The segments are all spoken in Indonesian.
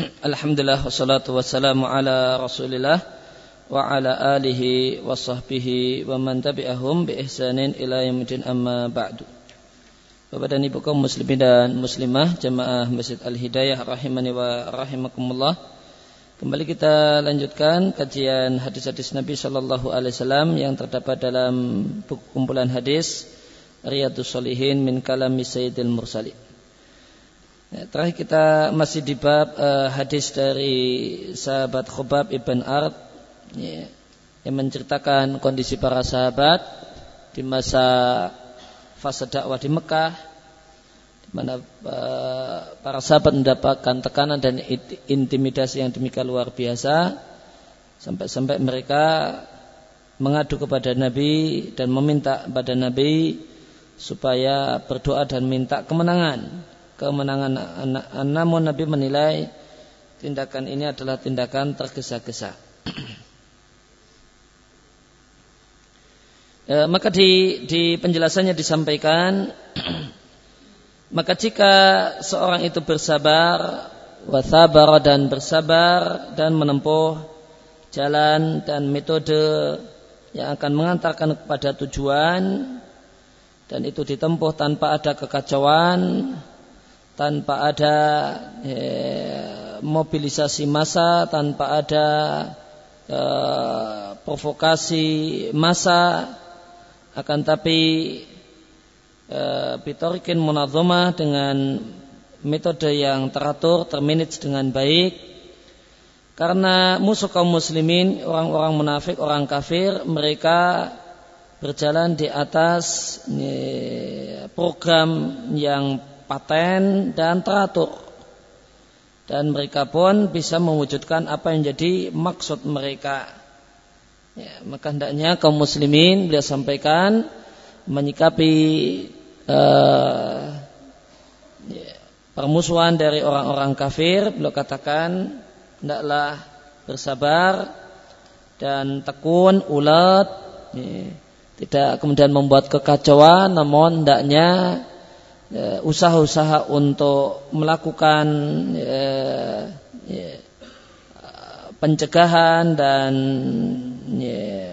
Alhamdulillah wassalatu wassalamu ala Rasulillah wa ala alihi wa sahbihi wa man tabi'ahum bi ihsanin ila yaumil amma ba'du. Bapak dan Ibu kaum muslimin dan muslimah jamaah Masjid Al-Hidayah rahimani wa rahimakumullah. Kembali kita lanjutkan kajian hadis-hadis Nabi sallallahu alaihi wasallam yang terdapat dalam buku kumpulan hadis Riyadhus Shalihin min kalami Sayyidil Mursalin. Ya, terakhir kita masih di bab uh, hadis dari sahabat Khubab ibn Ard ya, yang menceritakan kondisi para sahabat di masa fase dakwah di Mekah di mana uh, para sahabat mendapatkan tekanan dan intimidasi yang demikian luar biasa. Sampai-sampai mereka mengadu kepada Nabi dan meminta kepada Nabi supaya berdoa dan minta kemenangan kemenangan namun Nabi menilai tindakan ini adalah tindakan tergesa-gesa. e, maka di, di penjelasannya disampaikan maka jika seorang itu bersabar wasabar dan bersabar dan menempuh jalan dan metode yang akan mengantarkan kepada tujuan dan itu ditempuh tanpa ada kekacauan tanpa ada eh, mobilisasi massa, tanpa ada eh, provokasi massa, akan tapi eh, munazomah dengan metode yang teratur, termanage dengan baik, karena musuh kaum muslimin, orang-orang munafik, orang kafir, mereka berjalan di atas eh, program yang paten dan teratur. Dan mereka pun bisa mewujudkan apa yang jadi maksud mereka. Ya, maka hendaknya kaum muslimin beliau sampaikan menyikapi uh, ya, permusuhan dari orang-orang kafir. Beliau katakan hendaklah bersabar dan tekun ulat ya, tidak kemudian membuat kekacauan namun hendaknya Ya, usaha-usaha untuk melakukan ya, ya, pencegahan dan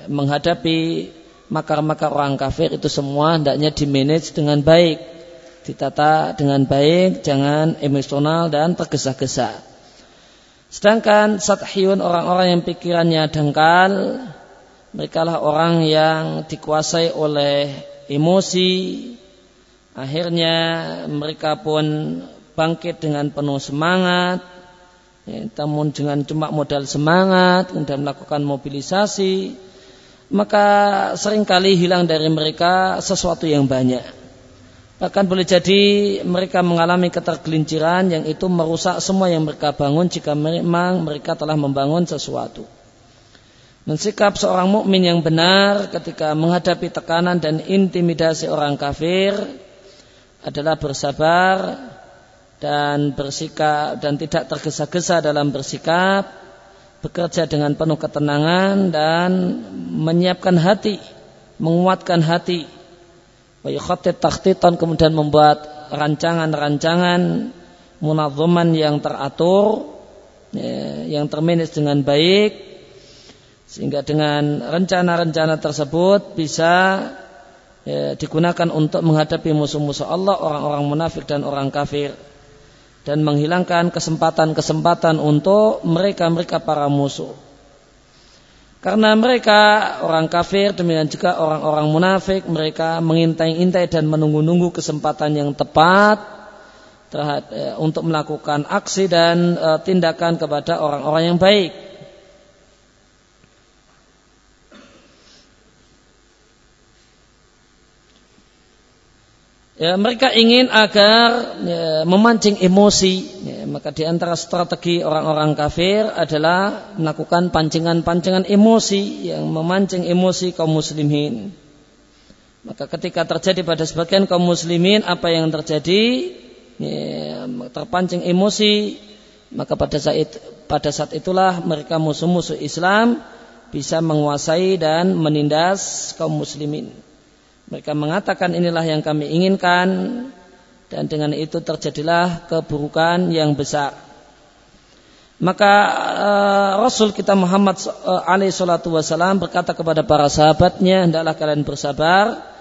menghadapi makar-makar orang kafir itu semua hendaknya dimanage dengan baik, ditata dengan baik, jangan emosional dan tergesa-gesa. Sedangkan sathiyun orang-orang yang pikirannya dangkal, mereka lah orang yang dikuasai oleh emosi, Akhirnya mereka pun bangkit dengan penuh semangat, ya, namun dengan cuma modal semangat, kemudian melakukan mobilisasi, maka sering kali hilang dari mereka sesuatu yang banyak. Bahkan boleh jadi mereka mengalami ketergelinciran yang itu merusak semua yang mereka bangun jika memang mereka telah membangun sesuatu. Mensikap seorang mukmin yang benar ketika menghadapi tekanan dan intimidasi orang kafir adalah bersabar dan bersikap dan tidak tergesa-gesa dalam bersikap, bekerja dengan penuh ketenangan dan menyiapkan hati, menguatkan hati. Wa takhtitan kemudian membuat rancangan-rancangan munazzaman yang teratur ya, yang termanage dengan baik sehingga dengan rencana-rencana tersebut bisa ya, digunakan untuk menghadapi musuh-musuh Allah, orang-orang munafik dan orang kafir dan menghilangkan kesempatan-kesempatan untuk mereka-mereka para musuh. Karena mereka orang kafir demikian juga orang-orang munafik mereka mengintai-intai dan menunggu-nunggu kesempatan yang tepat terhadap, eh, untuk melakukan aksi dan eh, tindakan kepada orang-orang yang baik. Ya, mereka ingin agar ya, memancing emosi. Ya, maka di antara strategi orang-orang kafir adalah melakukan pancingan-pancingan emosi yang memancing emosi kaum muslimin. Maka ketika terjadi pada sebagian kaum muslimin apa yang terjadi ya, terpancing emosi, maka pada saat pada saat itulah mereka musuh-musuh Islam bisa menguasai dan menindas kaum muslimin. Mereka mengatakan inilah yang kami inginkan dan dengan itu terjadilah keburukan yang besar. Maka uh, Rasul kita Muhammad uh, alaihi salatu wasalam berkata kepada para sahabatnya, hendaklah kalian bersabar.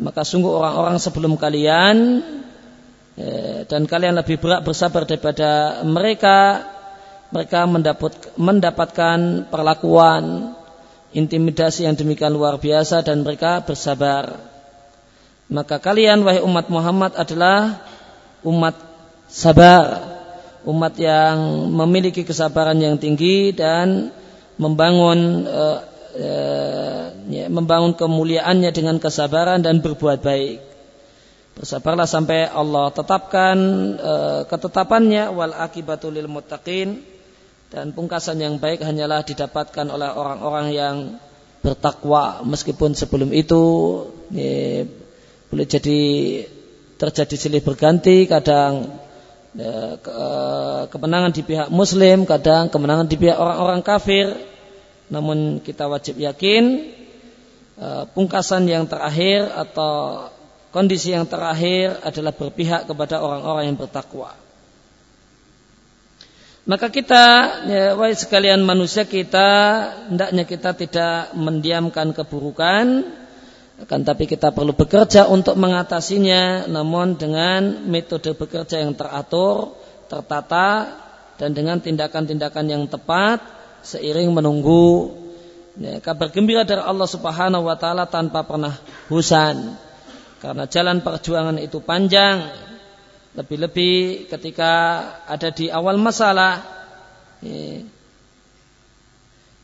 Maka sungguh orang-orang sebelum kalian eh, dan kalian lebih berat bersabar daripada mereka. Mereka mendapat, mendapatkan perlakuan intimidasi yang demikian luar biasa dan mereka bersabar. Maka kalian wahai umat Muhammad adalah umat sabar umat yang memiliki kesabaran yang tinggi dan membangun uh, ya, membangun kemuliaannya dengan kesabaran dan berbuat baik. Bersabarlah sampai Allah tetapkan uh, ketetapannya wal akibatul lil muttaqin dan pungkasan yang baik hanyalah didapatkan oleh orang-orang yang bertakwa meskipun sebelum itu ya, boleh jadi terjadi silih berganti kadang ya, ke, kemenangan di pihak muslim, kadang kemenangan di pihak orang-orang kafir. Namun kita wajib yakin uh, pungkasan yang terakhir atau kondisi yang terakhir adalah berpihak kepada orang-orang yang bertakwa. Maka kita, ya, wahai sekalian manusia kita, hendaknya kita tidak mendiamkan keburukan, akan tapi kita perlu bekerja untuk mengatasinya namun dengan metode bekerja yang teratur, tertata dan dengan tindakan-tindakan yang tepat seiring menunggu ya, kabar gembira dari Allah Subhanahu wa taala tanpa pernah bosan. Karena jalan perjuangan itu panjang. Lebih-lebih ketika ada di awal masalah ya,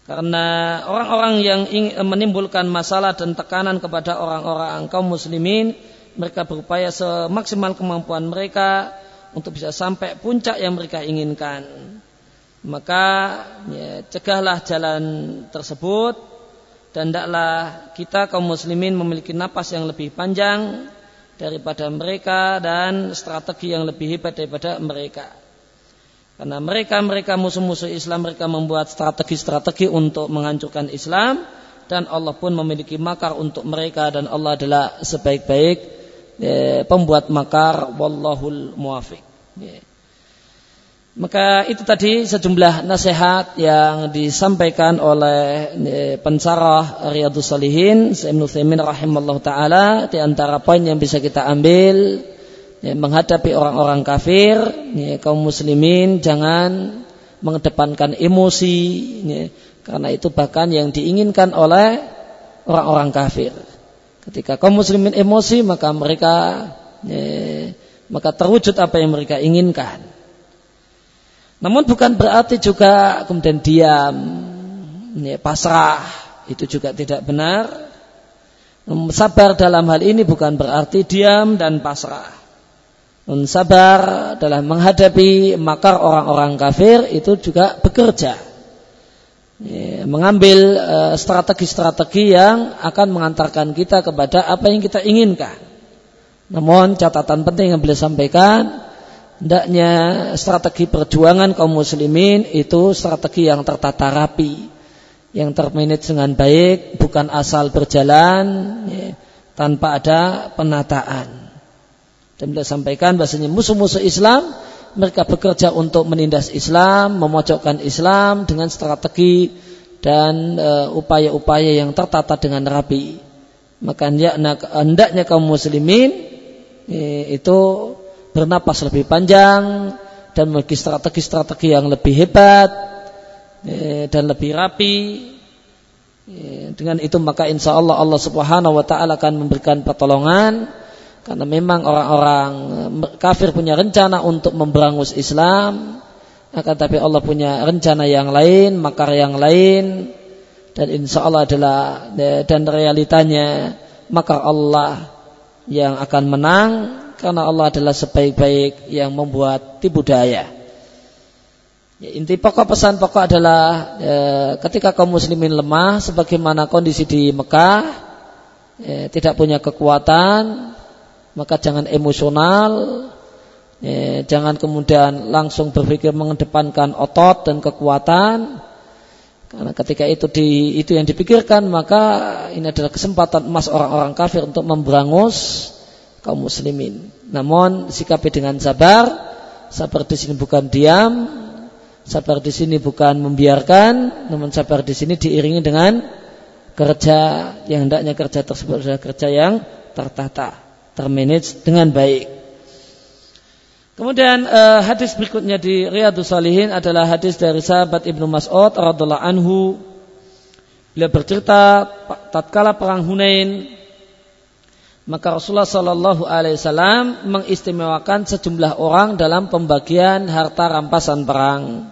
karena orang-orang yang ingin menimbulkan masalah dan tekanan kepada orang-orang kaum muslimin, mereka berupaya semaksimal kemampuan mereka untuk bisa sampai puncak yang mereka inginkan. Maka ya, cegahlah jalan tersebut dan tidaklah kita kaum muslimin memiliki napas yang lebih panjang daripada mereka dan strategi yang lebih hebat daripada mereka. Karena mereka-mereka musuh-musuh Islam mereka membuat strategi-strategi untuk menghancurkan Islam dan Allah pun memiliki makar untuk mereka dan Allah adalah sebaik-baik eh, pembuat makar wallahul muwafiq. Ya. Maka itu tadi sejumlah nasihat yang disampaikan oleh eh, pensarah Riyadus Salihin Ibnu Thaimin rahimallahu taala di antara poin yang bisa kita ambil ya, menghadapi orang-orang kafir, ya, kaum muslimin jangan mengedepankan emosi, ya, karena itu bahkan yang diinginkan oleh orang-orang kafir. Ketika kaum muslimin emosi maka mereka ya, maka terwujud apa yang mereka inginkan. Namun bukan berarti juga kemudian diam, ya, pasrah itu juga tidak benar. Sabar dalam hal ini bukan berarti diam dan pasrah sabar dalam menghadapi makar orang-orang kafir itu juga bekerja. Mengambil eh, strategi-strategi yang akan mengantarkan kita kepada apa yang kita inginkan. Namun catatan penting yang beliau sampaikan hendaknya strategi perjuangan kaum muslimin itu strategi yang tertata rapi yang termanage dengan baik bukan asal berjalan tanpa ada penataan dan beliau sampaikan bahasanya musuh-musuh Islam mereka bekerja untuk menindas Islam, memojokkan Islam dengan strategi dan uh, upaya-upaya yang tertata dengan rapi. Maka hendaknya kaum muslimin itu bernapas lebih panjang dan memiliki strategi-strategi yang lebih hebat dan lebih rapi. Dengan itu maka insya Allah Allah Subhanahu Wa Taala akan memberikan pertolongan karena memang orang-orang kafir punya rencana untuk memberangus Islam, akan tapi Allah punya rencana yang lain, makar yang lain, dan insya Allah adalah dan realitanya maka Allah yang akan menang. Karena Allah adalah sebaik-baik yang membuat tipu daya. Ya, inti pokok pesan pokok adalah ya, ketika kaum muslimin lemah sebagaimana kondisi di Mekah ya, tidak punya kekuatan maka jangan emosional ya, jangan kemudian langsung berpikir mengedepankan otot dan kekuatan. Karena ketika itu di itu yang dipikirkan maka ini adalah kesempatan emas orang-orang kafir untuk memberangus kaum muslimin. Namun sikapi dengan sabar, sabar di sini bukan diam, Sabar di sini bukan membiarkan, namun sabar di sini diiringi dengan kerja yang hendaknya kerja tersebut adalah kerja yang tertata, termanage dengan baik. Kemudian uh, hadis berikutnya di Riyadus Salihin adalah hadis dari sahabat Ibnu Mas'ud radhiallahu anhu. Beliau bercerita tatkala perang Hunain maka Rasulullah Shallallahu Alaihi Wasallam mengistimewakan sejumlah orang dalam pembagian harta rampasan perang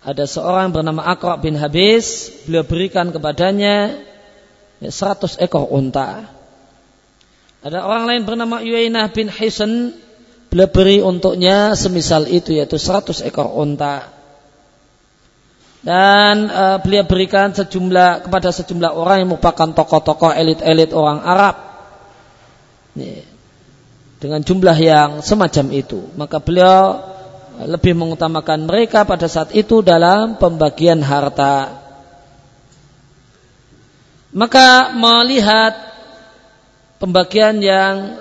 ada seorang bernama Akra bin Habis, beliau berikan kepadanya 100 ekor unta. Ada orang lain bernama Yuainah bin Hisan, beliau beri untuknya semisal itu yaitu 100 ekor unta. Dan uh, beliau berikan sejumlah kepada sejumlah orang yang merupakan tokoh-tokoh elit-elit orang Arab. Nih, dengan jumlah yang semacam itu. Maka beliau lebih mengutamakan mereka pada saat itu dalam pembagian harta. Maka melihat pembagian yang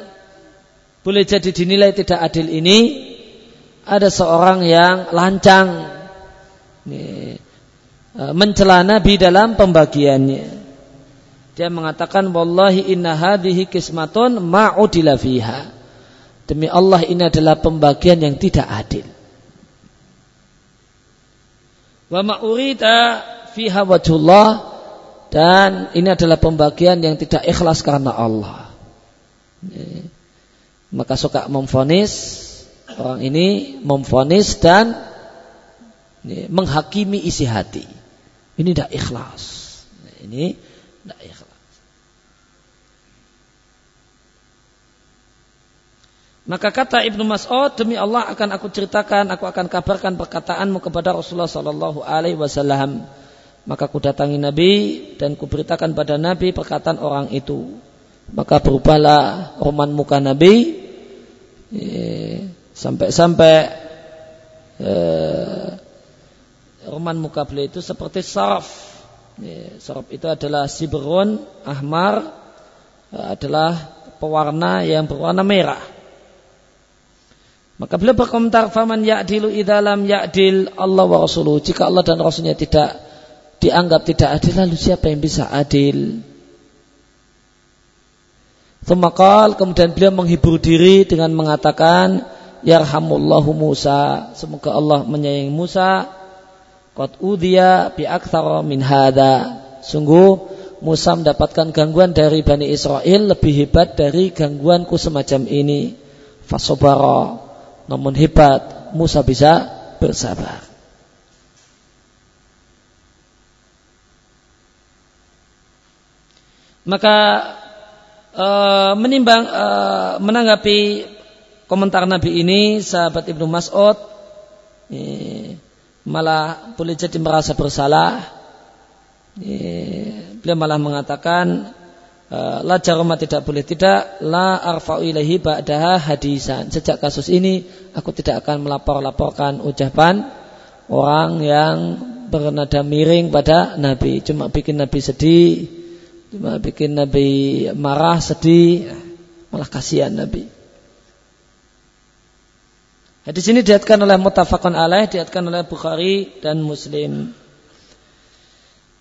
boleh jadi dinilai tidak adil ini, ada seorang yang lancang e, mencela Nabi dalam pembagiannya. Dia mengatakan wallahi inna hadhihi kismatun ma'udila fiha. Demi Allah ini adalah pembagian yang tidak adil. Wa ma'urita fiha wajhullah dan ini adalah pembagian yang tidak ikhlas karena Allah. Maka suka memfonis orang ini memfonis dan menghakimi isi hati. Ini tidak ikhlas. Ini tidak ikhlas. Maka kata Ibnu Mas'ud, demi Allah akan aku ceritakan, aku akan kabarkan perkataanmu kepada Rasulullah Sallallahu Alaihi Wasallam. Maka ku datangi Nabi dan ku beritakan pada Nabi perkataan orang itu. Maka berubahlah roman muka Nabi sampai-sampai eh, roman muka beliau itu seperti saraf. Saraf itu adalah siberon, ahmar, eh, adalah pewarna yang berwarna merah. Maka beliau berkomentar faman ya'dilu idalam ya'dil Allah wa rasuluh. Jika Allah dan Rasulnya tidak dianggap tidak adil lalu siapa yang bisa adil? Semakal kemudian beliau menghibur diri dengan mengatakan Yarhamullahu Musa. Semoga Allah menyayangi Musa. Qad udhiya bi min hada. Sungguh Musa mendapatkan gangguan dari Bani Israel lebih hebat dari gangguanku semacam ini. Fasobara namun hebat Musa bisa bersabar. Maka e, menimbang e, menanggapi komentar Nabi ini sahabat Ibnu Mas'ud e, malah boleh jadi merasa bersalah. E, beliau malah mengatakan Eh, la jarumah tidak boleh tidak la arfa'u ilaihi ba'daha hadisan sejak kasus ini aku tidak akan melapor-laporkan ucapan orang yang bernada miring pada Nabi cuma bikin Nabi sedih cuma bikin Nabi marah sedih malah kasihan Nabi Hadis ini diatkan oleh mutafakun alaih diatkan oleh Bukhari dan Muslim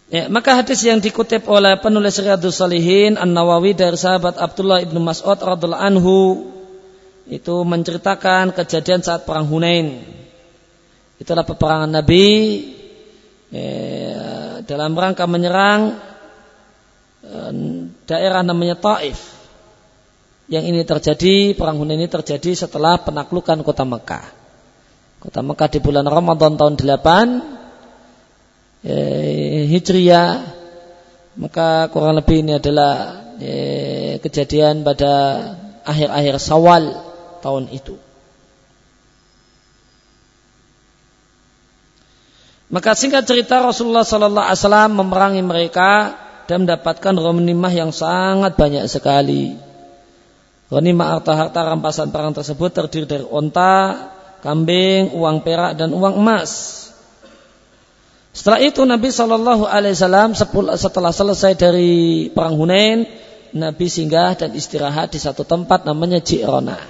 Ya, maka hadis yang dikutip oleh penulis Riyadus Salihin An-Nawawi dari sahabat Abdullah ibnu Mas'ud radhiallahu anhu itu menceritakan kejadian saat perang Hunain. Itulah peperangan Nabi ya, dalam rangka menyerang daerah namanya Taif. Yang ini terjadi perang Hunain ini terjadi setelah penaklukan kota Mekah. Kota Mekah di bulan Ramadan tahun 8 eh, Hijriah maka kurang lebih ini adalah eh, kejadian pada akhir-akhir Sawal tahun itu. Maka singkat cerita Rasulullah Sallallahu Alaihi Wasallam memerangi mereka dan mendapatkan ghanimah yang sangat banyak sekali. Ghanimah harta-harta rampasan perang tersebut terdiri dari onta, kambing, uang perak dan uang emas. Setelah itu Nabi Shallallahu Alaihi Wasallam setelah selesai dari perang Hunain, Nabi singgah dan istirahat di satu tempat namanya Jirona.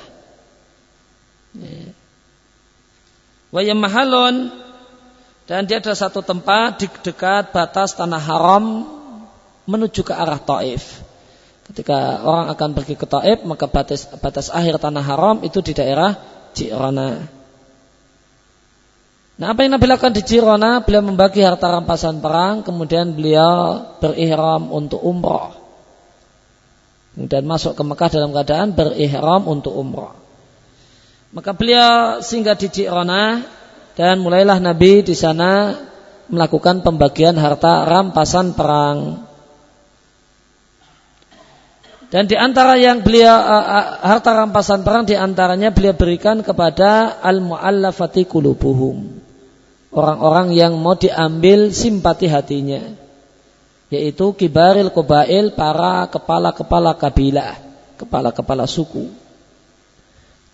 Wayam mahalon Dan dia ada satu tempat di dekat batas tanah haram menuju ke arah Taif. Ketika orang akan pergi ke Taif, maka batas, batas akhir tanah haram itu di daerah Jirona. Nah apa yang Nabi lakukan di Jirona? Beliau membagi harta rampasan perang, kemudian beliau berihram untuk umroh. Kemudian masuk ke Mekah dalam keadaan berihram untuk umroh. Maka beliau singgah di Jirona dan mulailah Nabi di sana melakukan pembagian harta rampasan perang. Dan di antara yang beliau uh, harta rampasan perang di antaranya beliau berikan kepada al-muallafati qulubuhum. Orang-orang yang mau diambil simpati hatinya. Yaitu kibaril kubail para kepala-kepala kabilah, kepala-kepala suku.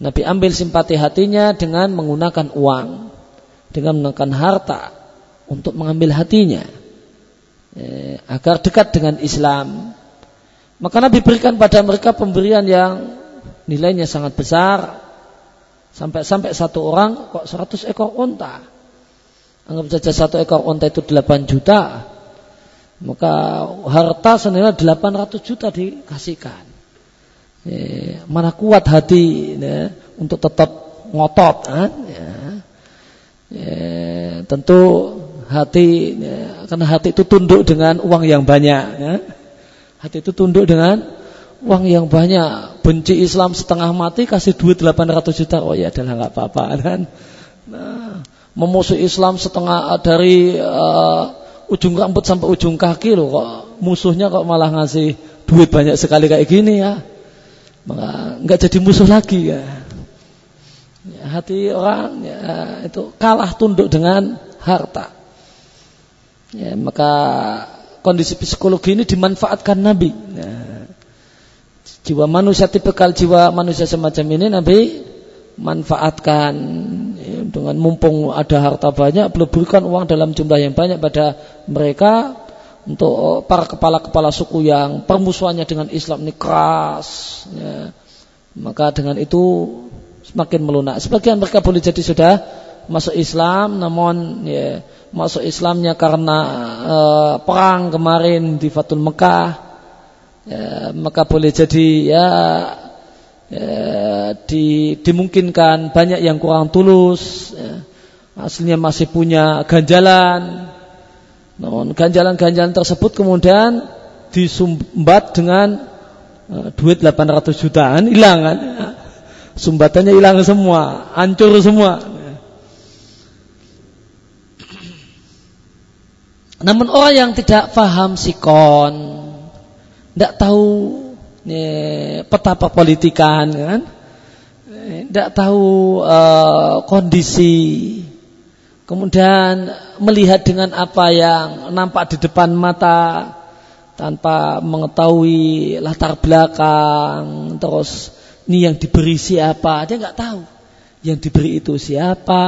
Nabi ambil simpati hatinya dengan menggunakan uang dengan menggunakan harta untuk mengambil hatinya eh, agar dekat dengan Islam. Maka Nabi berikan pada mereka pemberian yang nilainya sangat besar sampai sampai satu orang kok 100 ekor unta. Anggap saja satu ekor unta itu 8 juta. Maka harta senilai 800 juta dikasihkan. Eh, mana kuat hati ya, untuk tetap ngotot? Ya ya, tentu hati ya, karena hati itu tunduk dengan uang yang banyak ya. Hati itu tunduk dengan uang yang banyak benci Islam setengah mati kasih duit 800 juta. Oh ya adalah nggak apa-apa kan? Nah, memusuh Islam setengah dari uh, ujung rambut sampai ujung kaki loh kok musuhnya kok malah ngasih duit banyak sekali kayak gini ya? Maka nggak jadi musuh lagi ya? Ya, hati orang ya, itu kalah tunduk dengan harta. Ya, maka kondisi psikologi ini dimanfaatkan Nabi. Ya, jiwa manusia tipikal jiwa manusia semacam ini Nabi manfaatkan ya, dengan mumpung ada harta banyak belum berikan uang dalam jumlah yang banyak pada mereka untuk para kepala-kepala suku yang permusuhannya dengan Islam ini keras ya. maka dengan itu semakin melunak. Sebagian mereka boleh jadi sudah masuk Islam, namun ya, masuk Islamnya karena uh, perang kemarin di Fatul Mekah, ya, maka boleh jadi ya, ya di, dimungkinkan banyak yang kurang tulus, ya, aslinya masih punya ganjalan, namun ganjalan-ganjalan tersebut kemudian disumbat dengan uh, duit 800 jutaan hilang kan? Sumbatannya hilang semua, hancur semua. Namun orang yang tidak paham sikon, tidak tahu ya, peta perpolitikan, kan? tidak tahu uh, kondisi, kemudian melihat dengan apa yang nampak di depan mata tanpa mengetahui latar belakang, terus ini yang diberi siapa? Dia nggak tahu. Yang diberi itu siapa?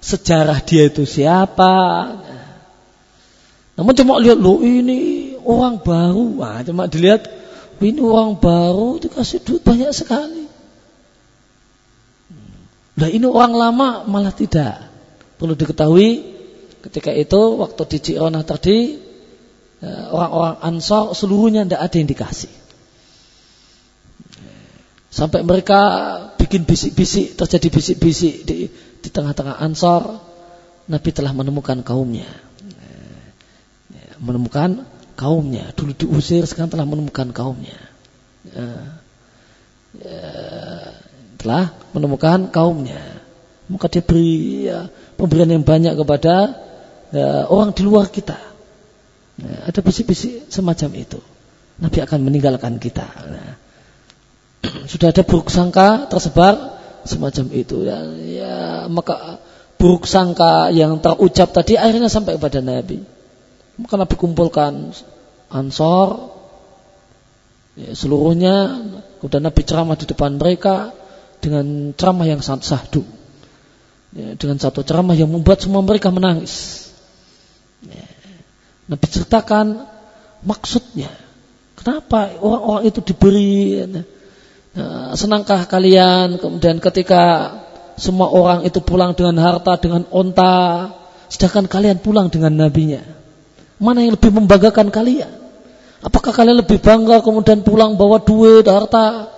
Sejarah dia itu siapa? Namun cuma lihat lo ini orang baru. Nah, cuma dilihat ini orang baru dikasih duit banyak sekali. Nah ini orang lama malah tidak. Perlu diketahui ketika itu waktu di Cirona tadi eh, orang-orang Ansor seluruhnya tidak ada yang dikasih. Sampai mereka bikin bisik-bisik, terjadi bisik-bisik di, di tengah-tengah ansor. Nabi telah menemukan kaumnya. Menemukan kaumnya. Dulu diusir, sekarang telah menemukan kaumnya. Telah menemukan kaumnya. Maka dia beri ya, pemberian yang banyak kepada ya, orang di luar kita. Ya, ada bisik-bisik semacam itu. Nabi akan meninggalkan kita. Nah, sudah ada buruk sangka tersebar semacam itu ya, ya maka buruk sangka yang terucap tadi akhirnya sampai kepada Nabi maka Nabi kumpulkan ansor ya, seluruhnya. Kemudian Nabi ceramah di depan mereka dengan ceramah yang sangat sahdu. Ya, dengan satu ceramah yang membuat semua mereka menangis. Ya, Nabi ceritakan maksudnya. Kenapa orang-orang itu diberi ya, Ya, senangkah kalian? Kemudian ketika semua orang itu pulang dengan harta, dengan onta, sedangkan kalian pulang dengan nabinya. Mana yang lebih membanggakan kalian? Apakah kalian lebih bangga kemudian pulang bawa duit, harta,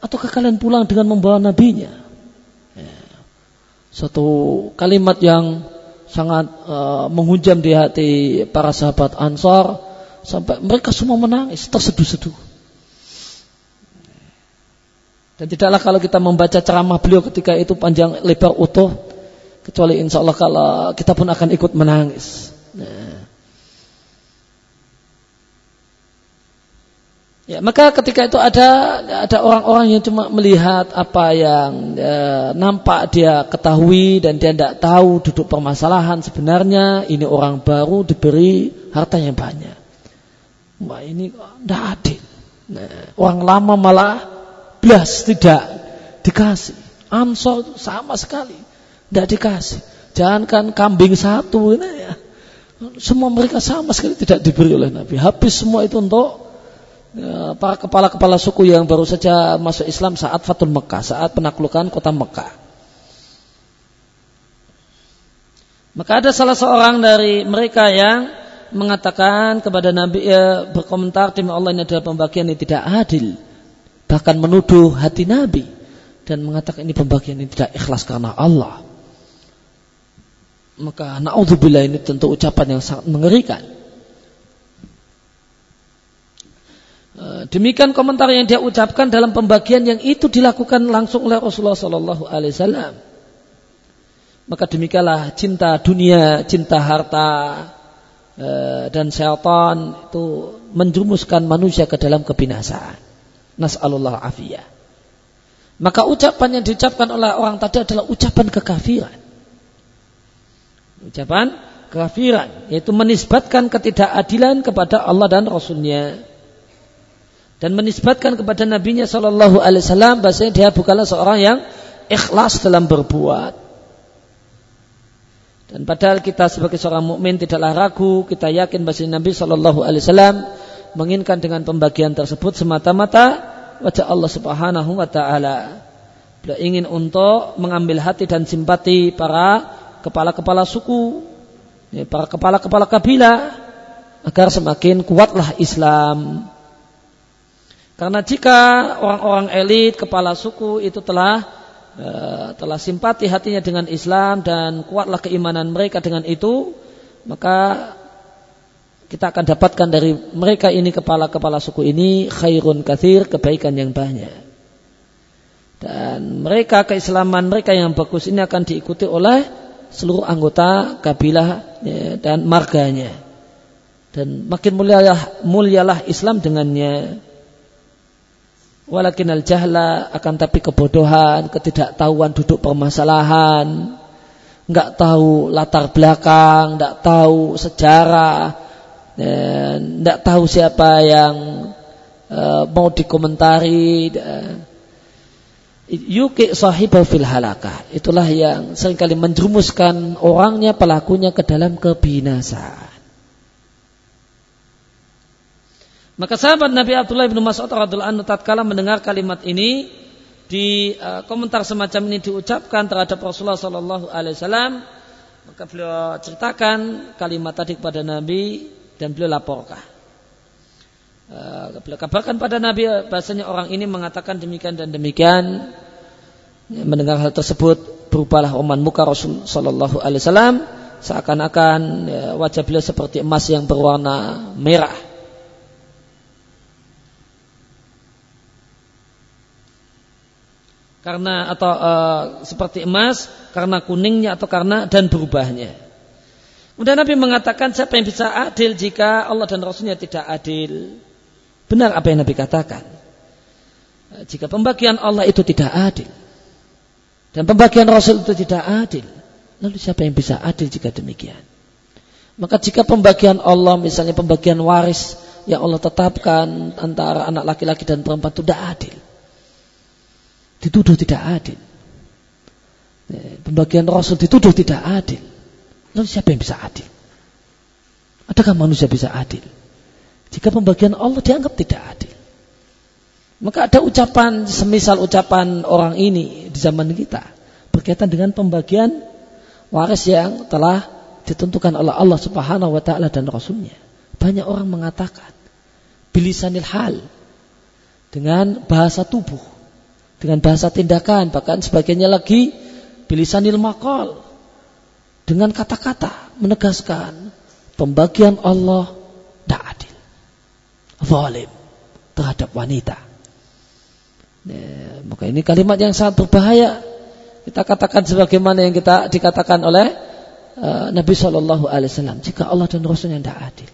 ataukah kalian pulang dengan membawa nabinya? Ya. Satu kalimat yang sangat uh, menghujam di hati para sahabat Ansar sampai mereka semua menangis terseduh-seduh. Dan tidaklah kalau kita membaca ceramah beliau ketika itu panjang lebar utuh, kecuali insya Allah kalau kita pun akan ikut menangis. Nah. Ya, maka ketika itu ada ada orang-orang yang cuma melihat apa yang ya, nampak dia ketahui dan dia tidak tahu duduk permasalahan sebenarnya ini orang baru diberi harta yang banyak. Wah ini tidak adil. Nah, orang lama malah belas tidak dikasih. Ansor sama sekali tidak dikasih. Jangankan kambing satu ini ya. Semua mereka sama sekali tidak diberi oleh Nabi. Habis semua itu untuk para kepala-kepala suku yang baru saja masuk Islam saat Fatul Mekah, saat penaklukan kota Mekah. Maka ada salah seorang dari mereka yang mengatakan kepada Nabi ya, berkomentar demi Allah ini adalah pembagian yang tidak adil. Bahkan menuduh hati Nabi dan mengatakan ini pembagian yang tidak ikhlas karena Allah. Maka naudzubillah ini tentu ucapan yang sangat mengerikan. Eh, demikian komentar yang dia ucapkan dalam pembagian yang itu dilakukan langsung oleh Rasulullah Sallallahu Alaihi Wasallam. Maka demikianlah cinta dunia, cinta harta eh, dan syaitan itu menjumuskan manusia ke dalam kebinasaan. Nas'alullah afiyah. Maka ucapan yang diucapkan oleh orang tadi adalah ucapan kekafiran. Ucapan kekafiran, yaitu menisbatkan ketidakadilan kepada Allah dan Rasulnya dan menisbatkan kepada nabinya sallallahu alaihi wasallam bahasanya dia bukanlah seorang yang ikhlas dalam berbuat. Dan padahal kita sebagai seorang mukmin tidaklah ragu, kita yakin bahasanya Nabi sallallahu alaihi wasallam menginginkan dengan pembagian tersebut semata-mata wajah Allah Subhanahu wa taala. Beliau ingin untuk mengambil hati dan simpati para kepala-kepala suku, ya, para kepala-kepala kabilah agar semakin kuatlah Islam karena jika orang-orang elit, kepala suku itu telah uh, telah simpati hatinya dengan Islam dan kuatlah keimanan mereka dengan itu, maka kita akan dapatkan dari mereka ini kepala-kepala suku ini khairun kathir, kebaikan yang banyak. Dan mereka keislaman mereka yang bagus ini akan diikuti oleh seluruh anggota kabilah ya, dan marganya. Dan makin mulialah, mulialah Islam dengannya. Walakin al jahla akan tapi kebodohan, ketidaktahuan duduk permasalahan, nggak tahu latar belakang, nggak tahu sejarah, nggak tahu siapa yang uh, mau dikomentari. Yuki sahibah fil halakah. Itulah yang sering kali menjerumuskan orangnya, pelakunya ke dalam kebinasaan. Maka sahabat Nabi Abdullah bin Mas'ud radhiyallahu anhu tatkala mendengar kalimat ini di uh, komentar semacam ini diucapkan terhadap Rasulullah sallallahu alaihi wasallam maka beliau ceritakan kalimat tadi kepada Nabi dan beliau laporkan. Uh, beliau kabarkan pada Nabi bahasanya orang ini mengatakan demikian dan demikian. Ya, mendengar hal tersebut berupalah oman muka Rasul sallallahu alaihi wasallam seakan-akan ya, wajah beliau seperti emas yang berwarna merah karena atau uh, seperti emas karena kuningnya atau karena dan berubahnya. Kemudian Nabi mengatakan siapa yang bisa adil jika Allah dan Rasulnya tidak adil. Benar apa yang Nabi katakan. Jika pembagian Allah itu tidak adil. Dan pembagian Rasul itu tidak adil. Lalu siapa yang bisa adil jika demikian? Maka jika pembagian Allah misalnya pembagian waris yang Allah tetapkan antara anak laki-laki dan perempuan itu tidak adil dituduh tidak adil. Ya, pembagian Rasul dituduh tidak adil. Lalu siapa yang bisa adil? Adakah manusia bisa adil? Jika pembagian Allah dianggap tidak adil. Maka ada ucapan semisal ucapan orang ini di zaman kita berkaitan dengan pembagian waris yang telah ditentukan oleh Allah Subhanahu wa taala dan Rasulnya. Banyak orang mengatakan bilisanil hal dengan bahasa tubuh, dengan bahasa tindakan, bahkan sebagainya lagi bilisanil makal dengan kata-kata menegaskan pembagian Allah tidak adil. Zalim terhadap wanita. Ya, maka ini kalimat yang sangat berbahaya. Kita katakan sebagaimana yang kita dikatakan oleh uh, Nabi Shallallahu Alaihi Wasallam. Jika Allah dan Rasulnya tidak adil,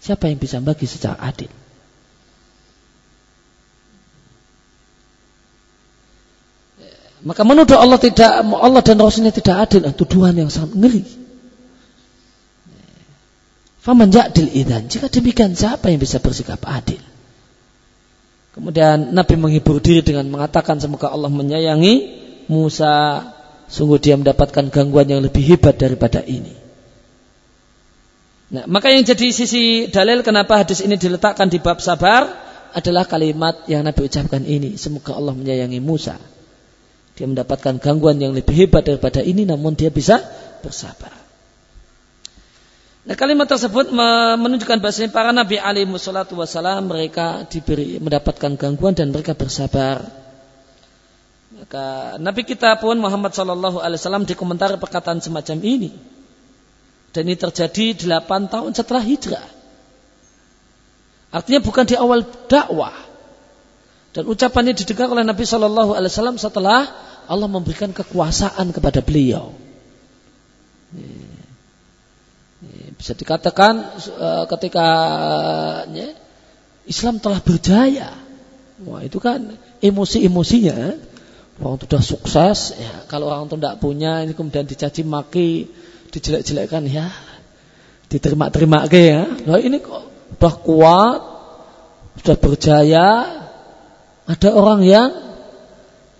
siapa yang bisa bagi secara adil? Maka menuduh Allah tidak Allah dan Rasulnya tidak adil itu tuduhan yang sangat ngeri. Faman ja'dil idan. Jika demikian siapa yang bisa bersikap adil? Kemudian Nabi menghibur diri dengan mengatakan semoga Allah menyayangi Musa. Sungguh dia mendapatkan gangguan yang lebih hebat daripada ini. Nah, maka yang jadi sisi dalil kenapa hadis ini diletakkan di bab sabar adalah kalimat yang Nabi ucapkan ini. Semoga Allah menyayangi Musa. Dia mendapatkan gangguan yang lebih hebat daripada ini namun dia bisa bersabar. Nah, kalimat tersebut menunjukkan bahasanya para nabi alaihi wassalatu wassalam mereka diberi mendapatkan gangguan dan mereka bersabar. Maka Nabi kita pun Muhammad sallallahu alaihi wasallam dikomentari perkataan semacam ini. Dan ini terjadi 8 tahun setelah hijrah. Artinya bukan di awal dakwah. Dan ucapannya didengar oleh Nabi Shallallahu Alaihi Wasallam setelah Allah memberikan kekuasaan kepada beliau. Bisa dikatakan uh, ketika ya, Islam telah berjaya. Wah itu kan emosi-emosinya. Orang itu sudah sukses, ya. kalau orang itu tidak punya, ini kemudian dicaci maki, dijelek-jelekkan, ya diterima-terima ke ya. Nah ini kok sudah kuat, sudah berjaya. Ada orang yang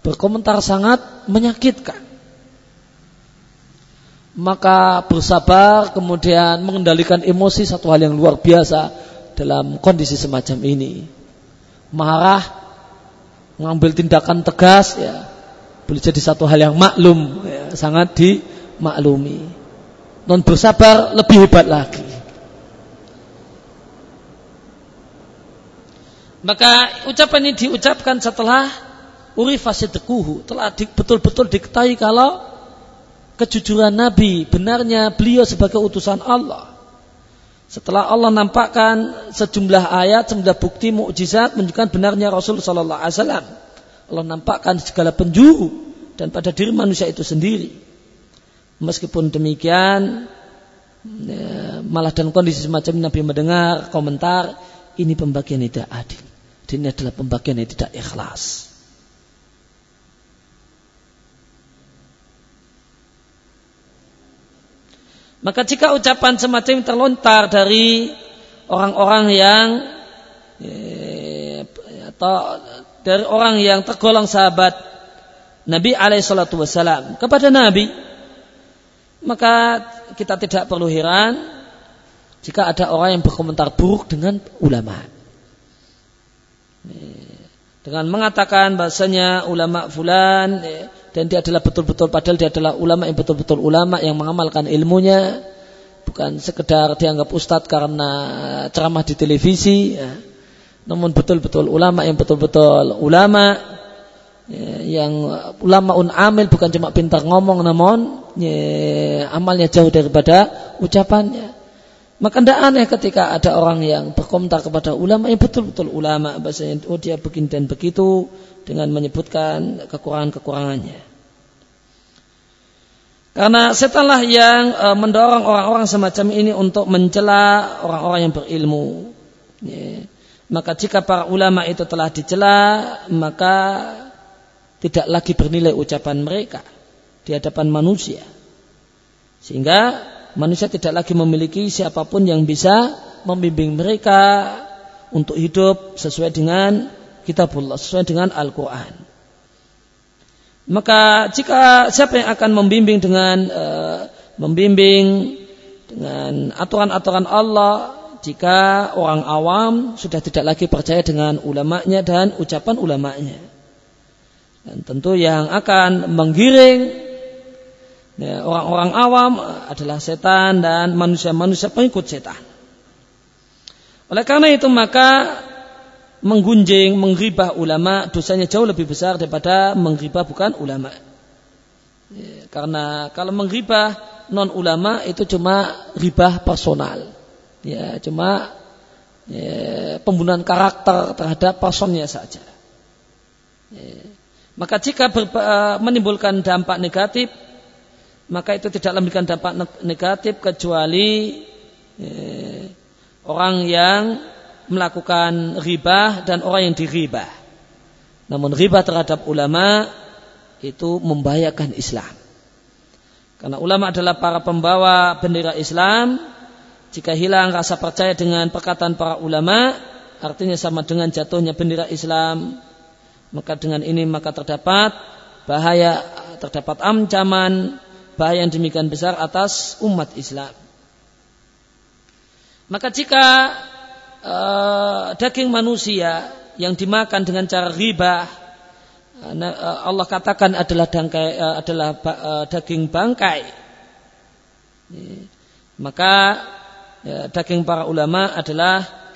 berkomentar sangat menyakitkan maka bersabar kemudian mengendalikan emosi satu hal yang luar biasa dalam kondisi semacam ini. Marah, mengambil tindakan tegas ya boleh jadi satu hal yang maklum ya, sangat dimaklumi. Non bersabar lebih hebat lagi. Maka ucapan ini diucapkan setelah urifasidekuhu telah betul-betul diketahui kalau kejujuran Nabi, benarnya beliau sebagai utusan Allah. Setelah Allah nampakkan sejumlah ayat, sejumlah bukti mukjizat menunjukkan benarnya Rasul Sallallahu Alaihi Wasallam. Allah nampakkan segala penjuru dan pada diri manusia itu sendiri. Meskipun demikian, ya, malah dalam kondisi semacam Nabi mendengar komentar, ini pembagian tidak adil. Ini adalah pembagian yang tidak ikhlas. Maka jika ucapan semacam terlontar dari orang-orang yang eh, atau dari orang yang tergolong sahabat Nabi alaihissalatu kepada Nabi maka kita tidak perlu heran jika ada orang yang berkomentar buruk dengan ulama dengan mengatakan bahasanya ulama fulan eh, dan dia adalah betul-betul padahal dia adalah ulama yang betul-betul ulama yang mengamalkan ilmunya bukan sekedar dianggap ustadz karena ceramah di televisi ya. namun betul-betul ulama yang betul-betul ulama ya, yang ulama un amil bukan cuma pintar ngomong namun ya, amalnya jauh daripada ucapannya maka tidak aneh ketika ada orang yang berkomentar kepada ulama yang betul-betul ulama bahasanya oh dia begini dan begitu dengan menyebutkan kekurangan-kekurangannya. Karena setelah yang e, mendorong orang-orang semacam ini untuk mencela orang-orang yang berilmu. Ya. Maka jika para ulama itu telah dicela, maka tidak lagi bernilai ucapan mereka di hadapan manusia. Sehingga manusia tidak lagi memiliki siapa pun yang bisa membimbing mereka untuk hidup sesuai dengan kitabullah sesuai dengan Al-Quran. Maka jika siapa yang akan membimbing dengan uh, membimbing dengan aturan-aturan Allah jika orang awam sudah tidak lagi percaya dengan ulamanya dan ucapan ulamanya. Dan tentu yang akan menggiring orang-orang awam adalah setan dan manusia-manusia pengikut setan. Oleh karena itu maka menggunjing, mengribah ulama dosanya jauh lebih besar daripada mengribah bukan ulama. Ya, karena kalau mengribah non ulama itu cuma ribah personal. Ya, cuma ya, pembunuhan karakter terhadap personnya saja. Ya. Maka jika uh, menimbulkan dampak negatif, maka itu tidak memberikan dampak negatif kecuali eh, orang yang melakukan riba dan orang yang diribah. Namun riba terhadap ulama itu membahayakan Islam. Karena ulama adalah para pembawa bendera Islam. Jika hilang rasa percaya dengan perkataan para ulama, artinya sama dengan jatuhnya bendera Islam maka dengan ini maka terdapat bahaya terdapat ancaman bahaya yang demikian besar atas umat Islam. Maka jika uh, daging manusia yang dimakan dengan cara riba uh, Allah katakan adalah dangkai, adalah daging bangkai. Maka daging para ulama adalah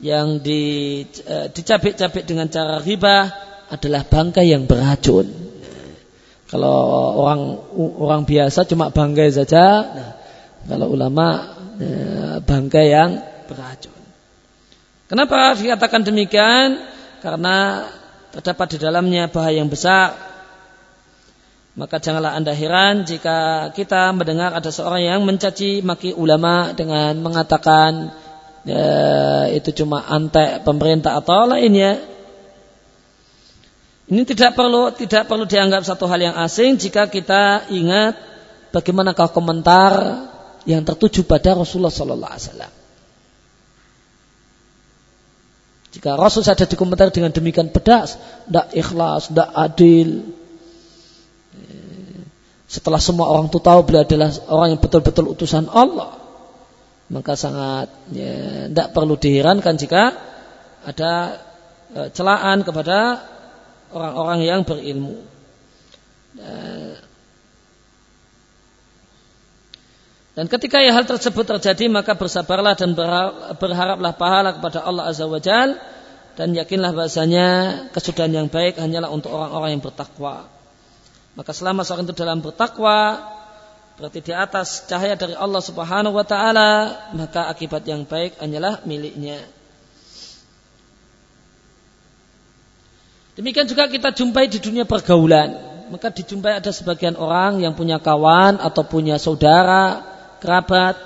yang di, e, dicabik-cabik dengan cara riba adalah bangkai yang beracun. Kalau orang orang biasa cuma bangkai saja, nah, kalau ulama e, bangkai yang beracun. Kenapa dikatakan demikian? Karena terdapat di dalamnya bahaya yang besar. Maka janganlah anda heran jika kita mendengar ada seorang yang mencaci maki ulama dengan mengatakan ya, itu cuma antek pemerintah atau lainnya. Ini tidak perlu tidak perlu dianggap satu hal yang asing jika kita ingat bagaimanakah komentar yang tertuju pada Rasulullah Sallallahu Alaihi Wasallam. Jika Rasul saja dikomentari dengan demikian pedas, tidak ikhlas, tidak adil. Setelah semua orang itu tahu beliau adalah orang yang betul-betul utusan Allah maka sangat ya, tidak perlu diherankan jika ada e, celaan kepada orang-orang yang berilmu. Dan ketika ya hal tersebut terjadi maka bersabarlah dan berharaplah pahala kepada Allah Azza wa Jal dan yakinlah bahasanya kesudahan yang baik hanyalah untuk orang-orang yang bertakwa. Maka selama seorang itu dalam bertakwa berarti di atas cahaya dari Allah Subhanahu wa taala, maka akibat yang baik hanyalah miliknya. Demikian juga kita jumpai di dunia pergaulan. Maka dijumpai ada sebagian orang yang punya kawan atau punya saudara, kerabat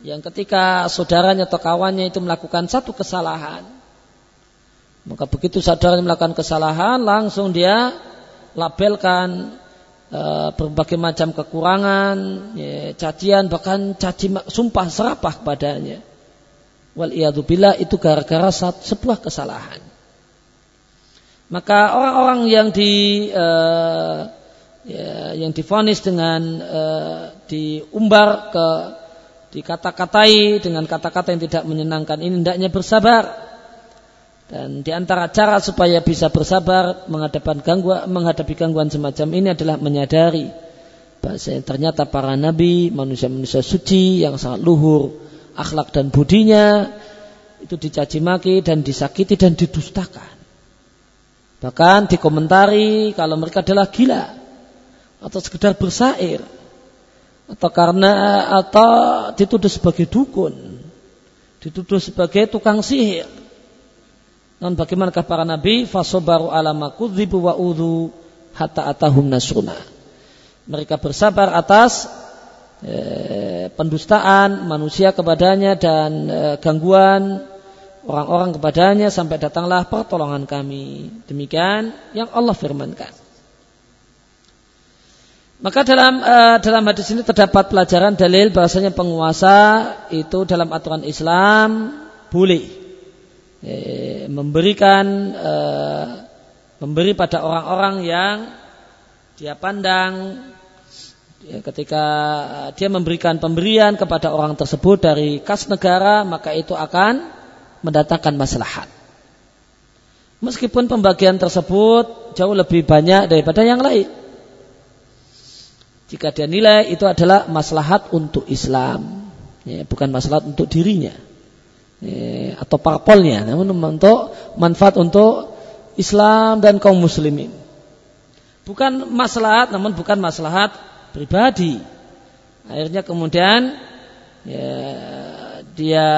yang ketika saudaranya atau kawannya itu melakukan satu kesalahan, maka begitu saudaranya melakukan kesalahan, langsung dia labelkan Eh, berbagai macam kekurangan, ya, cacian, bahkan caci sumpah serapah kepadanya. Wal billah itu gara-gara sebuah kesalahan. Maka orang-orang yang di uh, ya, yang difonis dengan uh, diumbar ke dikata-katai dengan kata-kata yang tidak menyenangkan ini hendaknya bersabar dan di antara cara supaya bisa bersabar menghadapi gangguan, menghadapi gangguan semacam ini adalah menyadari bahasa ternyata para nabi, manusia-manusia suci yang sangat luhur akhlak dan budinya itu dicaci maki dan disakiti dan didustakan. Bahkan dikomentari kalau mereka adalah gila atau sekedar bersair atau karena atau dituduh sebagai dukun, dituduh sebagai tukang sihir non bagaimanakah para nabi fasobaru ala makudzibu wa udhu hatta atahum nasruna. Mereka bersabar atas eh, pendustaan manusia kepadanya dan eh, gangguan orang-orang kepadanya sampai datanglah pertolongan kami. Demikian yang Allah firmankan. Maka dalam uh, dalam hadis ini terdapat pelajaran dalil bahasanya penguasa itu dalam aturan Islam boleh eh, memberikan eh, memberi pada orang-orang yang dia pandang ya, ketika dia memberikan pemberian kepada orang tersebut dari kas negara maka itu akan mendatangkan maslahat. Meskipun pembagian tersebut jauh lebih banyak daripada yang lain. Jika dia nilai itu adalah maslahat untuk Islam, ya, bukan maslahat untuk dirinya ya, atau parpolnya, namun untuk manfaat untuk Islam dan kaum muslimin. Bukan maslahat, namun bukan maslahat pribadi. Akhirnya kemudian ya, dia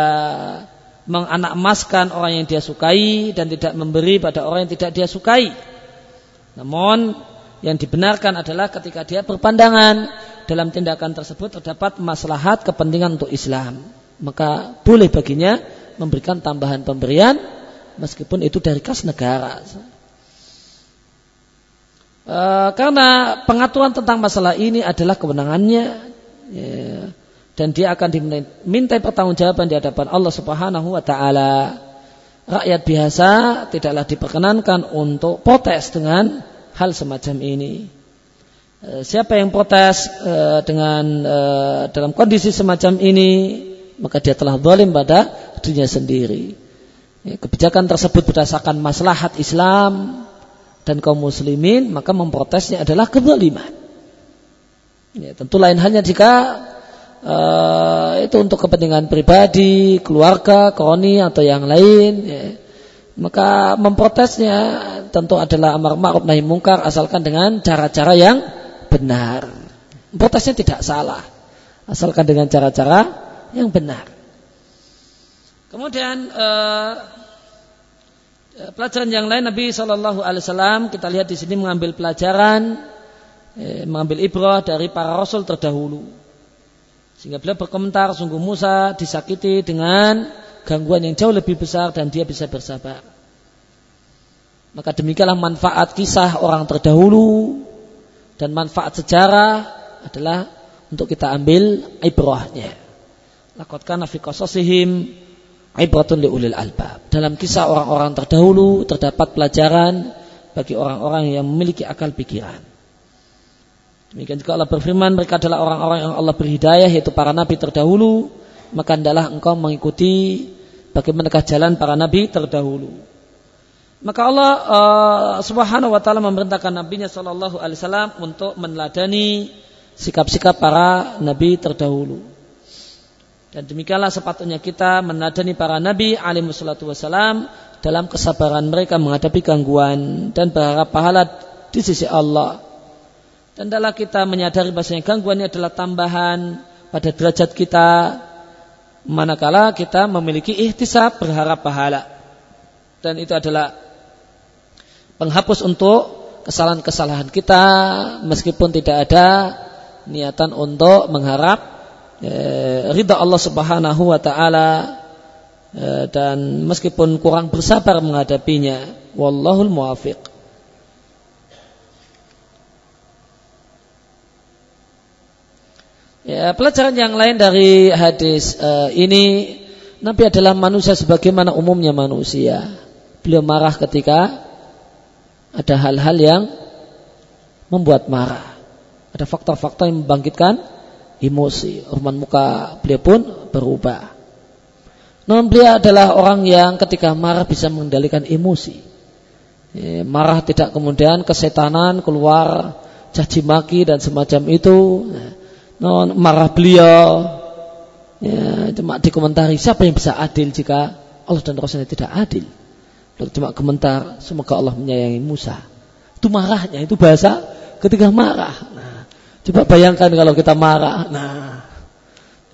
menganak emaskan orang yang dia sukai dan tidak memberi pada orang yang tidak dia sukai. Namun yang dibenarkan adalah ketika dia berpandangan dalam tindakan tersebut terdapat maslahat kepentingan untuk Islam. Maka boleh baginya memberikan tambahan pemberian meskipun itu dari kas negara. E, karena pengaturan tentang masalah ini adalah kewenangannya ya, dan dia akan diminta pertanggungjawaban di hadapan Allah Subhanahu wa taala. Rakyat biasa tidaklah diperkenankan untuk protes dengan hal semacam ini. Eh, siapa yang protes eh, dengan eh, dalam kondisi semacam ini, maka dia telah zalim pada dirinya sendiri. Kebijakan tersebut berdasarkan maslahat Islam dan kaum muslimin, maka memprotesnya adalah kezaliman. Ya, tentu lain hanya jika uh, itu untuk kepentingan pribadi, keluarga, kroni atau yang lain. Ya maka memprotesnya tentu adalah amar ma'ruf nahi mungkar asalkan dengan cara-cara yang benar. Protesnya tidak salah asalkan dengan cara-cara yang benar. Kemudian uh, pelajaran yang lain Nabi Shallallahu Alaihi Wasallam kita lihat di sini mengambil pelajaran, eh, mengambil ibrah dari para rasul terdahulu. Sehingga beliau berkomentar, sungguh Musa disakiti dengan gangguan yang jauh lebih besar dan dia bisa bersabar. Maka demikianlah manfaat kisah orang terdahulu dan manfaat sejarah adalah untuk kita ambil ibrahnya. Fi qasasihim ibratun liulil albab. Dalam kisah orang-orang terdahulu terdapat pelajaran bagi orang-orang yang memiliki akal pikiran. Demikian juga Allah berfirman mereka adalah orang-orang yang Allah beri hidayah yaitu para nabi terdahulu maka hendaklah engkau mengikuti bagaimanakah jalan para nabi terdahulu. Maka Allah uh, Subhanahu wa taala memerintahkan nabinya sallallahu alaihi wasallam untuk meneladani sikap-sikap para nabi terdahulu. Dan demikianlah sepatutnya kita meneladani para nabi alaihi wassalatu wasalam dalam kesabaran mereka menghadapi gangguan dan berharap pahala di sisi Allah. Dan dalam kita menyadari bahasanya gangguan ini adalah tambahan pada derajat kita manakala kita memiliki ihtisab berharap pahala. Dan itu adalah penghapus untuk kesalahan-kesalahan kita meskipun tidak ada niatan untuk mengharap eh, ridha Allah Subhanahu wa taala eh, dan meskipun kurang bersabar menghadapinya. Wallahul muwafiq Ya, pelajaran yang lain dari hadis uh, ini Nabi adalah manusia sebagaimana umumnya manusia. Beliau marah ketika ada hal-hal yang membuat marah. Ada faktor-faktor yang membangkitkan emosi. Urman muka beliau pun berubah. Namun beliau adalah orang yang ketika marah bisa mengendalikan emosi. Ya, marah tidak kemudian kesetanan keluar caci maki dan semacam itu. Nah, marah beliau. Ya cuma dikomentari siapa yang bisa adil jika Allah dan Rasulnya tidak adil? Lalu cuma komentar semoga Allah menyayangi Musa. Itu marahnya itu bahasa ketika marah. Nah, coba bayangkan kalau kita marah. Nah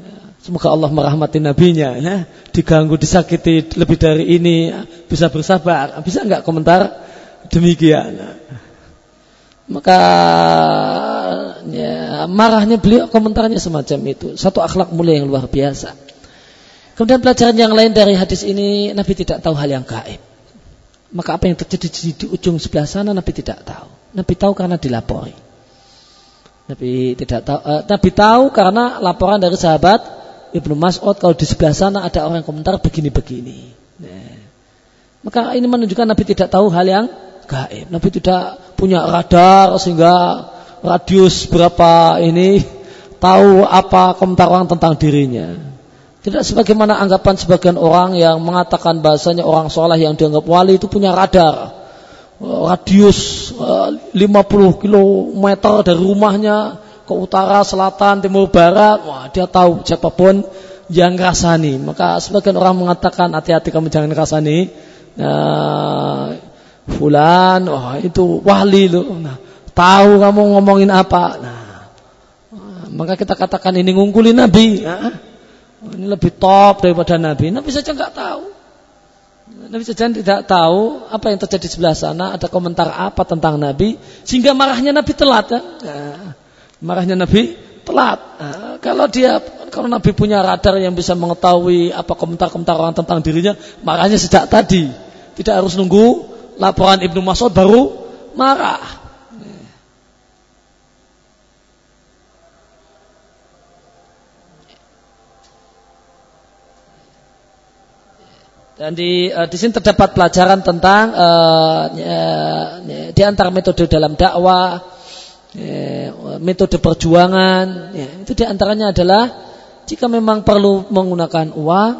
ya, semoga Allah merahmati nabinya ya. Diganggu disakiti lebih dari ini bisa bersabar. Bisa nggak komentar? Demikian. Nah, maka ya, marahnya beliau komentarnya semacam itu. Satu akhlak mulia yang luar biasa. Kemudian pelajaran yang lain dari hadis ini Nabi tidak tahu hal yang gaib. Maka apa yang terjadi di, di ujung sebelah sana Nabi tidak tahu. Nabi tahu karena dilapori. Nabi tidak tahu. Uh, Nabi tahu karena laporan dari sahabat Ibnu Mas'ud kalau di sebelah sana ada orang yang komentar begini-begini. Nah. Maka ini menunjukkan Nabi tidak tahu hal yang gaib. Nabi tidak punya radar sehingga radius berapa ini tahu apa komentar orang tentang dirinya. Tidak sebagaimana anggapan sebagian orang yang mengatakan bahasanya orang soleh yang dianggap wali itu punya radar. Radius 50 eh, km dari rumahnya ke utara, selatan, timur, barat, wah dia tahu siapa pun yang rasani. Maka sebagian orang mengatakan hati-hati kamu jangan rasani. Nah, fulan, wah itu wali loh. Nah, tahu kamu ngomongin apa. Nah, maka kita katakan ini ngungkuli Nabi. Nah, ini lebih top daripada Nabi. Nabi saja nggak tahu. Nabi saja tidak tahu apa yang terjadi di sebelah sana, ada komentar apa tentang Nabi, sehingga marahnya Nabi telat. Kan? Nah, marahnya Nabi telat. Nah, kalau dia kalau Nabi punya radar yang bisa mengetahui apa komentar-komentar orang tentang dirinya, marahnya sejak tadi. Tidak harus nunggu laporan Ibnu Mas'ud baru marah. Dan di uh, di sini terdapat pelajaran tentang uh, di antara metode dalam dakwah, metode perjuangan, ya, itu di antaranya adalah jika memang perlu menggunakan uang,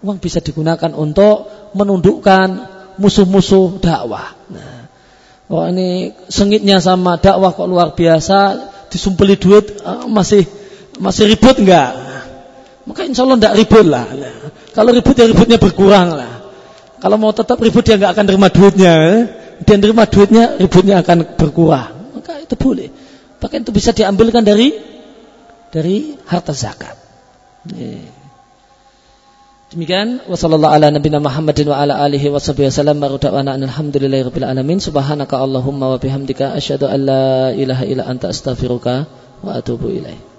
uang bisa digunakan untuk menundukkan musuh-musuh dakwah. Nah, oh ini sengitnya sama dakwah kok luar biasa, disumpeli duit uh, masih masih ribut enggak? Maka insya Allah tidak ribut lah. Kalau ribut ya ributnya berkurang lah. Kalau mau tetap ribut dia nggak akan terima duitnya. Dia terima duitnya ributnya akan berkurang. Maka itu boleh. Bahkan itu bisa diambilkan dari dari harta zakat. Demikian wasallallahu ala nabiyina Muhammadin wa ala alihi wa sahbihi wasallam baru da'wana alhamdulillahi rabbil alamin subhanaka allahumma wa bihamdika asyhadu an la ilaha illa anta astaghfiruka wa atubu ilaih.